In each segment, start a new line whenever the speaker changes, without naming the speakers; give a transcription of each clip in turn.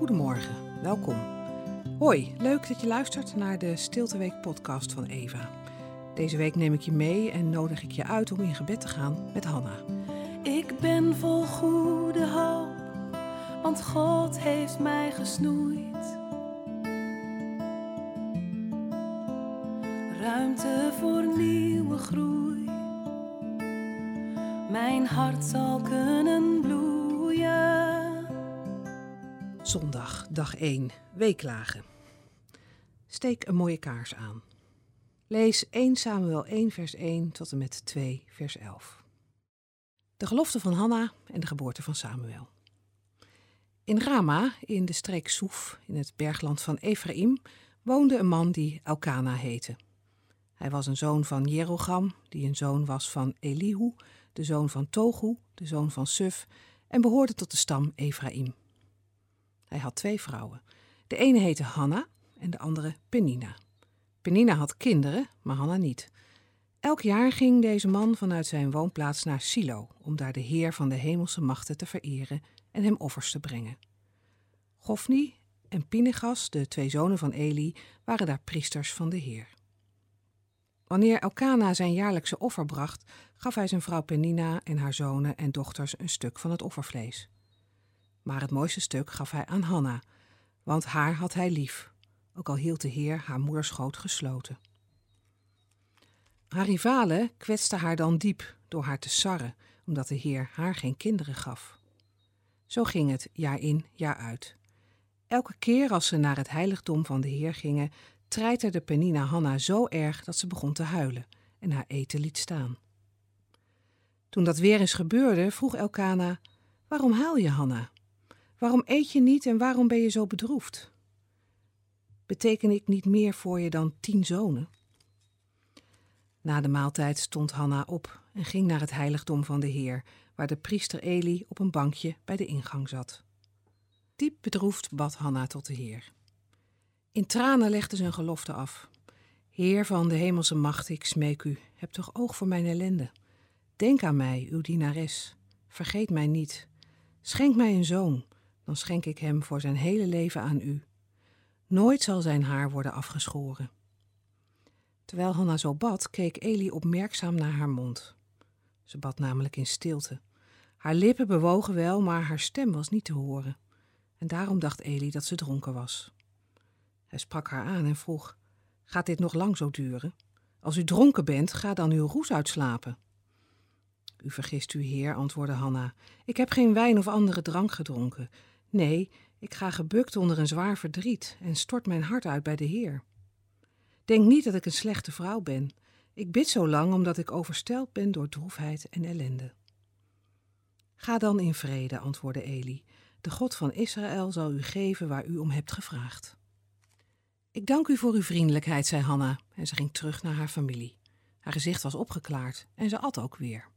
Goedemorgen, welkom. Hoi, leuk dat je luistert naar de Stilteweek podcast van Eva. Deze week neem ik je mee en nodig ik je uit om in gebed te gaan met Hanna.
Ik ben vol goede hoop, want God heeft mij gesnoeid. Ruimte voor nieuwe groei. Mijn hart zal kunnen bloeien.
Zondag, dag 1, weeklagen. Steek een mooie kaars aan. Lees 1 Samuel 1 vers 1 tot en met 2 vers 11. De gelofte van Hanna en de geboorte van Samuel. In Rama, in de streek Soef, in het bergland van Ephraim, woonde een man die Elkana heette. Hij was een zoon van Jerogam, die een zoon was van Elihu, de zoon van Togu, de zoon van Suf, en behoorde tot de stam Ephraim. Hij had twee vrouwen. De ene heette Hanna en de andere Penina. Penina had kinderen, maar Hanna niet. Elk jaar ging deze man vanuit zijn woonplaats naar Silo om daar de Heer van de hemelse machten te vereren en hem offers te brengen. Gofni en Pinegas, de twee zonen van Eli, waren daar priesters van de Heer. Wanneer Elkana zijn jaarlijkse offer bracht, gaf hij zijn vrouw Penina en haar zonen en dochters een stuk van het offervlees. Maar het mooiste stuk gaf hij aan Hanna, want haar had hij lief, ook al hield de Heer haar moeders schoot gesloten. Haar rivalen kwetsten haar dan diep door haar te sarren, omdat de Heer haar geen kinderen gaf. Zo ging het jaar in, jaar uit. Elke keer als ze naar het heiligdom van de Heer gingen, treiterde Penina Hanna zo erg dat ze begon te huilen en haar eten liet staan. Toen dat weer eens gebeurde, vroeg Elkana: Waarom huil je, Hanna? Waarom eet je niet en waarom ben je zo bedroefd? Beteken ik niet meer voor je dan tien zonen? Na de maaltijd stond Hanna op en ging naar het heiligdom van de Heer, waar de priester Eli op een bankje bij de ingang zat. Diep bedroefd bad Hanna tot de Heer. In tranen legde ze een gelofte af. Heer van de hemelse macht, ik smeek u, heb toch oog voor mijn ellende. Denk aan mij, uw dienares. Vergeet mij niet. Schenk mij een zoon, dan schenk ik hem voor zijn hele leven aan u. Nooit zal zijn haar worden afgeschoren. Terwijl Hanna zo bad, keek Eli opmerkzaam naar haar mond. Ze bad namelijk in stilte. Haar lippen bewogen wel, maar haar stem was niet te horen. En daarom dacht Eli dat ze dronken was. Hij sprak haar aan en vroeg: Gaat dit nog lang zo duren? Als u dronken bent, ga dan uw roes uitslapen. U vergist u, heer, antwoordde Hanna. Ik heb geen wijn of andere drank gedronken. Nee, ik ga gebukt onder een zwaar verdriet en stort mijn hart uit bij de Heer. Denk niet dat ik een slechte vrouw ben. Ik bid zo lang omdat ik overstelpt ben door droefheid en ellende. Ga dan in vrede, antwoordde Eli. De God van Israël zal u geven waar u om hebt gevraagd. Ik dank u voor uw vriendelijkheid, zei Hanna, en ze ging terug naar haar familie. Haar gezicht was opgeklaard en ze at ook weer.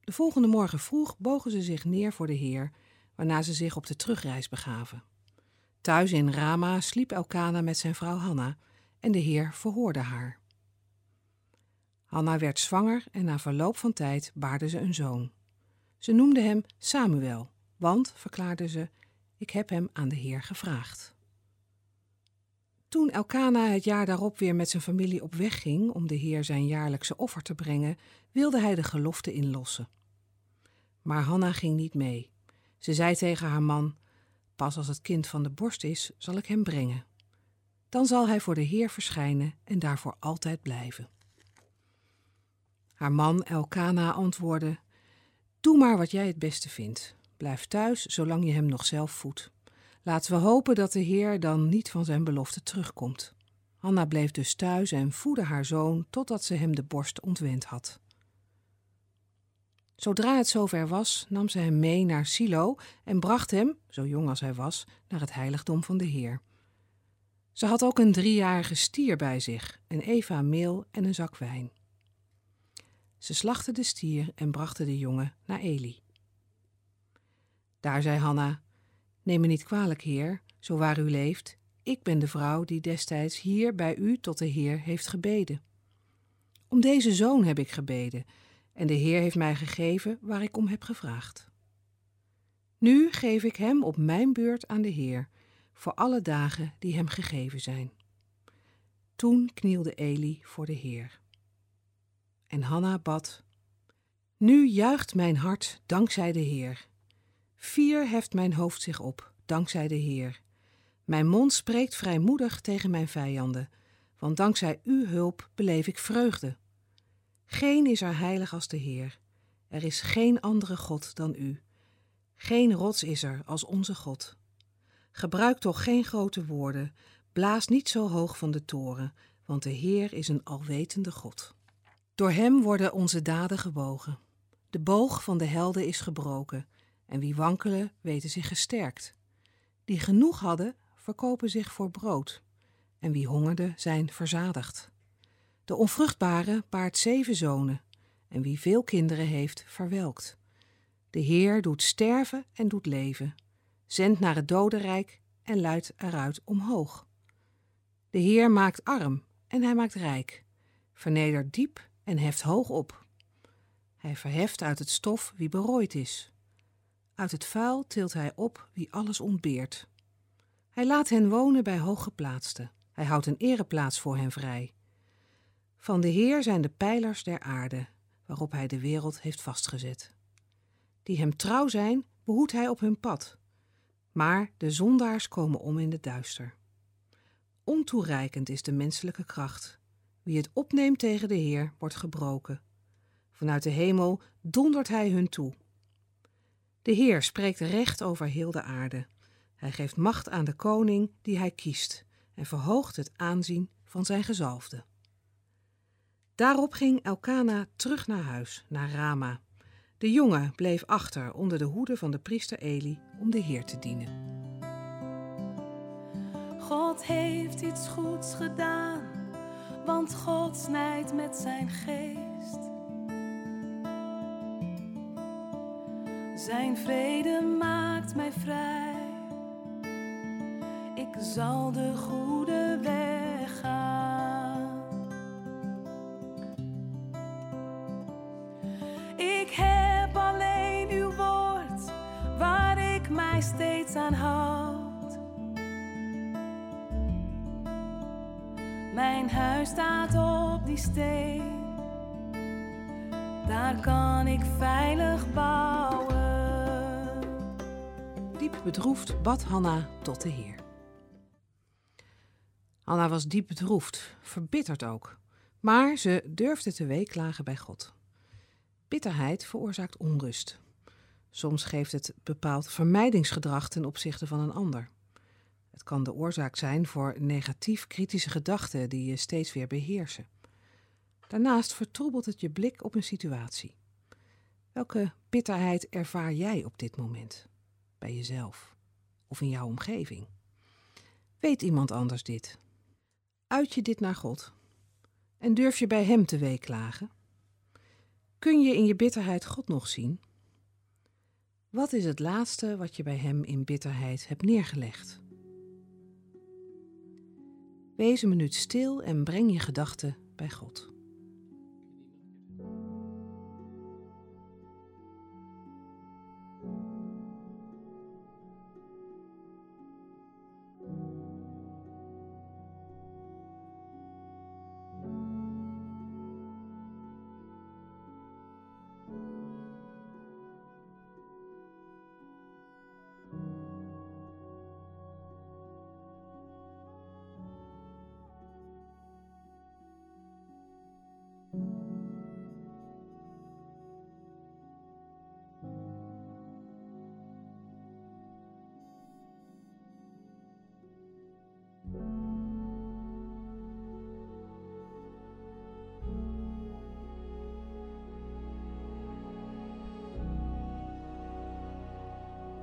De volgende morgen vroeg bogen ze zich neer voor de Heer, waarna ze zich op de terugreis begaven. Thuis in Rama sliep Elkana met zijn vrouw Hanna en de Heer verhoorde haar. Hanna werd zwanger en na verloop van tijd baarde ze een zoon. Ze noemde hem Samuel, want, verklaarde ze, ik heb hem aan de Heer gevraagd. Toen Elkana het jaar daarop weer met zijn familie op weg ging om de Heer zijn jaarlijkse offer te brengen, wilde hij de gelofte inlossen. Maar Hanna ging niet mee. Ze zei tegen haar man: Pas als het kind van de borst is, zal ik hem brengen. Dan zal hij voor de Heer verschijnen en daarvoor altijd blijven. Haar man Elkana antwoordde: Doe maar wat jij het beste vindt. Blijf thuis zolang je hem nog zelf voedt. Laten we hopen dat de Heer dan niet van zijn belofte terugkomt. Hanna bleef dus thuis en voedde haar zoon totdat ze hem de borst ontwend had. Zodra het zover was, nam ze hem mee naar Silo en bracht hem, zo jong als hij was, naar het heiligdom van de Heer. Ze had ook een driejarige stier bij zich, een eva meel en een zak wijn. Ze slachtte de stier en brachten de jongen naar Eli. Daar zei Hanna: Neem me niet kwalijk, heer, zo waar u leeft. Ik ben de vrouw die destijds hier bij u tot de Heer heeft gebeden. Om deze zoon heb ik gebeden, en de Heer heeft mij gegeven waar ik om heb gevraagd. Nu geef ik hem op mijn beurt aan de Heer, voor alle dagen die hem gegeven zijn. Toen knielde Eli voor de Heer. En Hanna bad: Nu juicht mijn hart dankzij de Heer. Vier heft mijn hoofd zich op, dankzij de Heer. Mijn mond spreekt vrijmoedig tegen mijn vijanden, want dankzij uw hulp beleef ik vreugde. Geen is er heilig als de Heer. Er is geen andere God dan u. Geen rots is er als onze God. Gebruik toch geen grote woorden, blaas niet zo hoog van de toren, want de Heer is een alwetende God. Door hem worden onze daden gebogen. De boog van de helden is gebroken, en wie wankelen weten zich gesterkt. Die genoeg hadden, verkopen zich voor brood, en wie hongerde zijn verzadigd. De onvruchtbare baart zeven zonen, en wie veel kinderen heeft, verwelkt. De Heer doet sterven en doet leven, zendt naar het dodenrijk en luidt eruit omhoog. De Heer maakt arm en hij maakt rijk, vernedert diep en heft hoog op. Hij verheft uit het stof wie berooid is. Uit het vuil tilt hij op wie alles ontbeert. Hij laat hen wonen bij hooggeplaatsten. Hij houdt een ereplaats voor hen vrij. Van de Heer zijn de pijlers der aarde, waarop hij de wereld heeft vastgezet. Die hem trouw zijn, behoedt hij op hun pad. Maar de zondaars komen om in het duister. Ontoereikend is de menselijke kracht. Wie het opneemt tegen de Heer, wordt gebroken. Vanuit de hemel dondert hij hun toe. De Heer spreekt recht over heel de aarde. Hij geeft macht aan de koning die hij kiest en verhoogt het aanzien van zijn gezalfde. Daarop ging Elkana terug naar huis, naar Rama. De jongen bleef achter onder de hoede van de priester Eli om de Heer te dienen.
God heeft iets goeds gedaan, want God snijdt met zijn geest. Zijn vrede maakt mij vrij. Ik zal de goede weg gaan. Mij steeds aan houd. Mijn huis staat op die steen. Daar kan ik veilig bouwen.
Diep bedroefd bad Hanna tot de Heer. Hanna was diep bedroefd, verbitterd ook, maar ze durfde te weeklagen bij God. Bitterheid veroorzaakt onrust. Soms geeft het bepaald vermijdingsgedrag ten opzichte van een ander. Het kan de oorzaak zijn voor negatief kritische gedachten die je steeds weer beheersen. Daarnaast vertroebelt het je blik op een situatie. Welke bitterheid ervaar jij op dit moment? Bij jezelf of in jouw omgeving? Weet iemand anders dit? Uit je dit naar God? En durf je bij Hem te weeklagen? Kun je in je bitterheid God nog zien? Wat is het laatste wat je bij Hem in bitterheid hebt neergelegd? Wees een minuut stil en breng je gedachten bij God.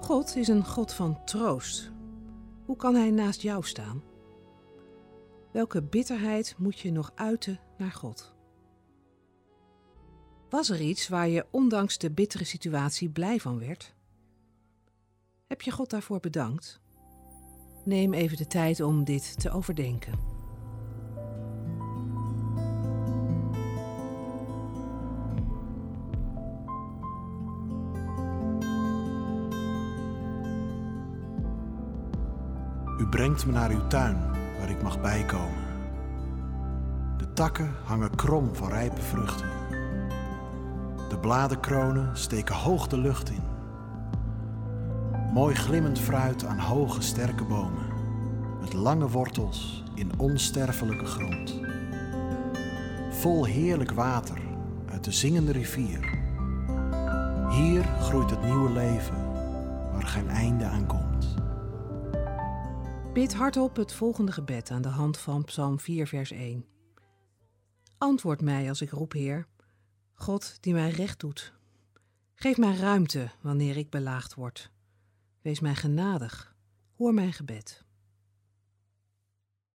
God is een God van troost. Hoe kan Hij naast jou staan? Welke bitterheid moet je nog uiten naar God? Was er iets waar je ondanks de bittere situatie blij van werd? Heb je God daarvoor bedankt? Neem even de tijd om dit te overdenken.
Me naar uw tuin, waar ik mag bijkomen. De takken hangen krom van rijpe vruchten. De bladenkronen steken hoog de lucht in. Mooi glimmend fruit aan hoge sterke bomen, met lange wortels in onsterfelijke grond. Vol heerlijk water uit de zingende rivier. Hier groeit het nieuwe leven, waar geen einde aan komt.
Bid hardop het volgende gebed aan de hand van Psalm 4, vers 1. Antwoord mij als ik roep, Heer, God die mij recht doet. Geef mij ruimte wanneer ik belaagd word. Wees mij genadig. Hoor mijn gebed.